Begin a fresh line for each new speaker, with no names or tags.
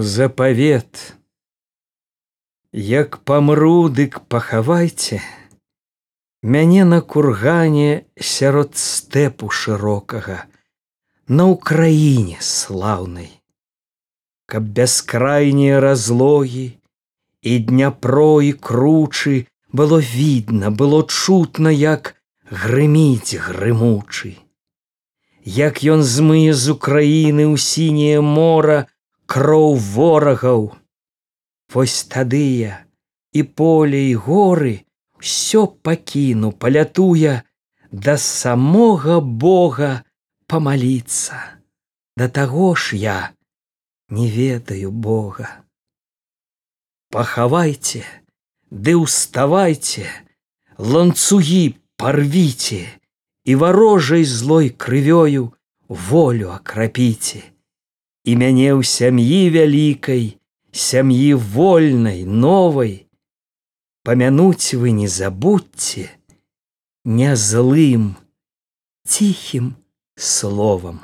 запавет. Як памру, дык пахавайце, мяне на кургане сярод стэпу шырокага, на ўкраіне слаўнай, каб бяскрайнія разлогі і дняпро і кручы было відно, было чутно, як грыміць грымучы. Як ён змые з Украіны ў сіняе мора кроў ворагаў, Вось тады я і поле і горы ўсё пакіну, палятуя да самога Бога памаліцца. Да таго ж я не ведаю Бога. Пахавайце, ды ўставайце, ланцугі парвіце і варожай злой крывёю волю акрапіце. І мяне ў сям'і вялікай, сям'і вольнай новай. Памянуць вы не забудьце не злым ціхім словам